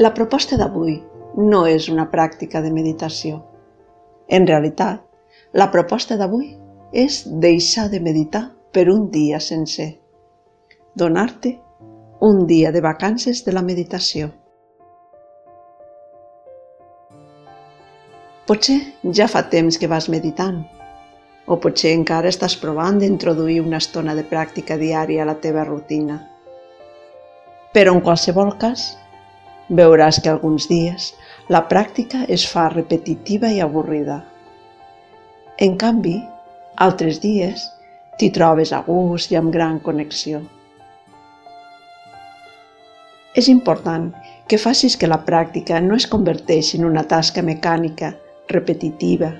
La proposta d'avui no és una pràctica de meditació. En realitat, la proposta d'avui és deixar de meditar per un dia sencer. Donar-te un dia de vacances de la meditació. Potser ja fa temps que vas meditant, o potser encara estàs provant d'introduir una estona de pràctica diària a la teva rutina. Però en qualsevol cas, veuràs que alguns dies la pràctica es fa repetitiva i avorrida. En canvi, altres dies t'hi trobes a gust i amb gran connexió. És important que facis que la pràctica no es converteixi en una tasca mecànica, repetitiva,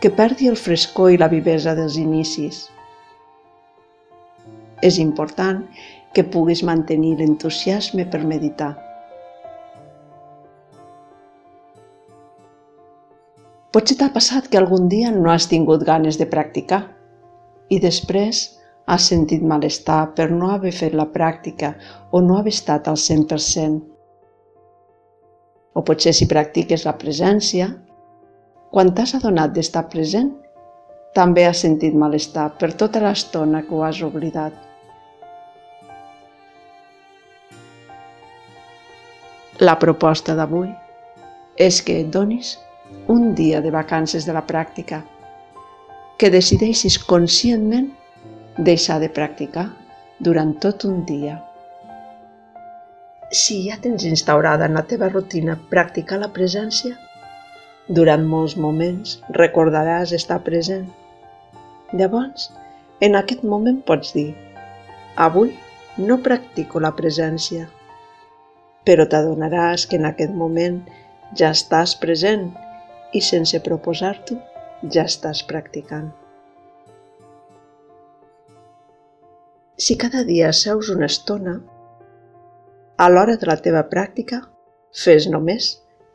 que perdi el frescor i la vivesa dels inicis. És important que puguis mantenir l'entusiasme per meditar. Potser t'ha passat que algun dia no has tingut ganes de practicar i després has sentit malestar per no haver fet la pràctica o no haver estat al 100%. O potser si practiques la presència, quan t'has adonat d'estar present, també has sentit malestar per tota l'estona que ho has oblidat. La proposta d'avui és que et donis un dia de vacances de la pràctica, que decideixis conscientment deixar de practicar durant tot un dia. Si ja tens instaurada en la teva rutina practicar la presència, durant molts moments recordaràs estar present. Llavors, en aquest moment pots dir Avui no practico la presència, però t'adonaràs que en aquest moment ja estàs present i sense proposar-t'ho ja estàs practicant. Si cada dia seus una estona, a l'hora de la teva pràctica, fes només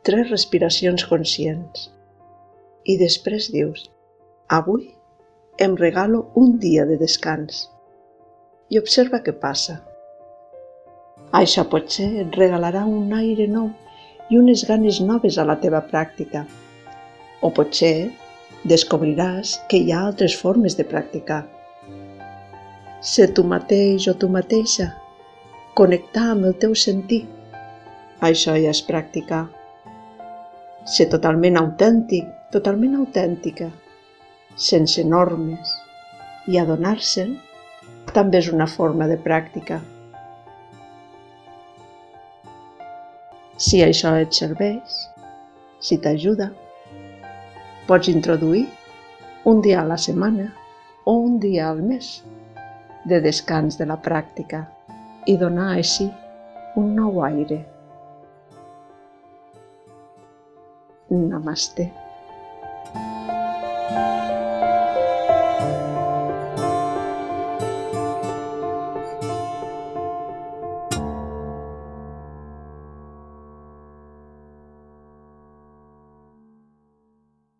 tres respiracions conscients i després dius, avui em regalo un dia de descans i observa què passa. Això potser et regalarà un aire nou i unes ganes noves a la teva pràctica o potser descobriràs que hi ha altres formes de practicar. Ser tu mateix o tu mateixa, connectar amb el teu sentir, això ja és practicar. Ser totalment autèntic, totalment autèntica, sense normes i adonar-se'n també és una forma de pràctica. Si això et serveix, si t'ajuda, Pots introduir un dia a la setmana o un dia al mes de descans de la pràctica i donar així un nou aire. Namaste.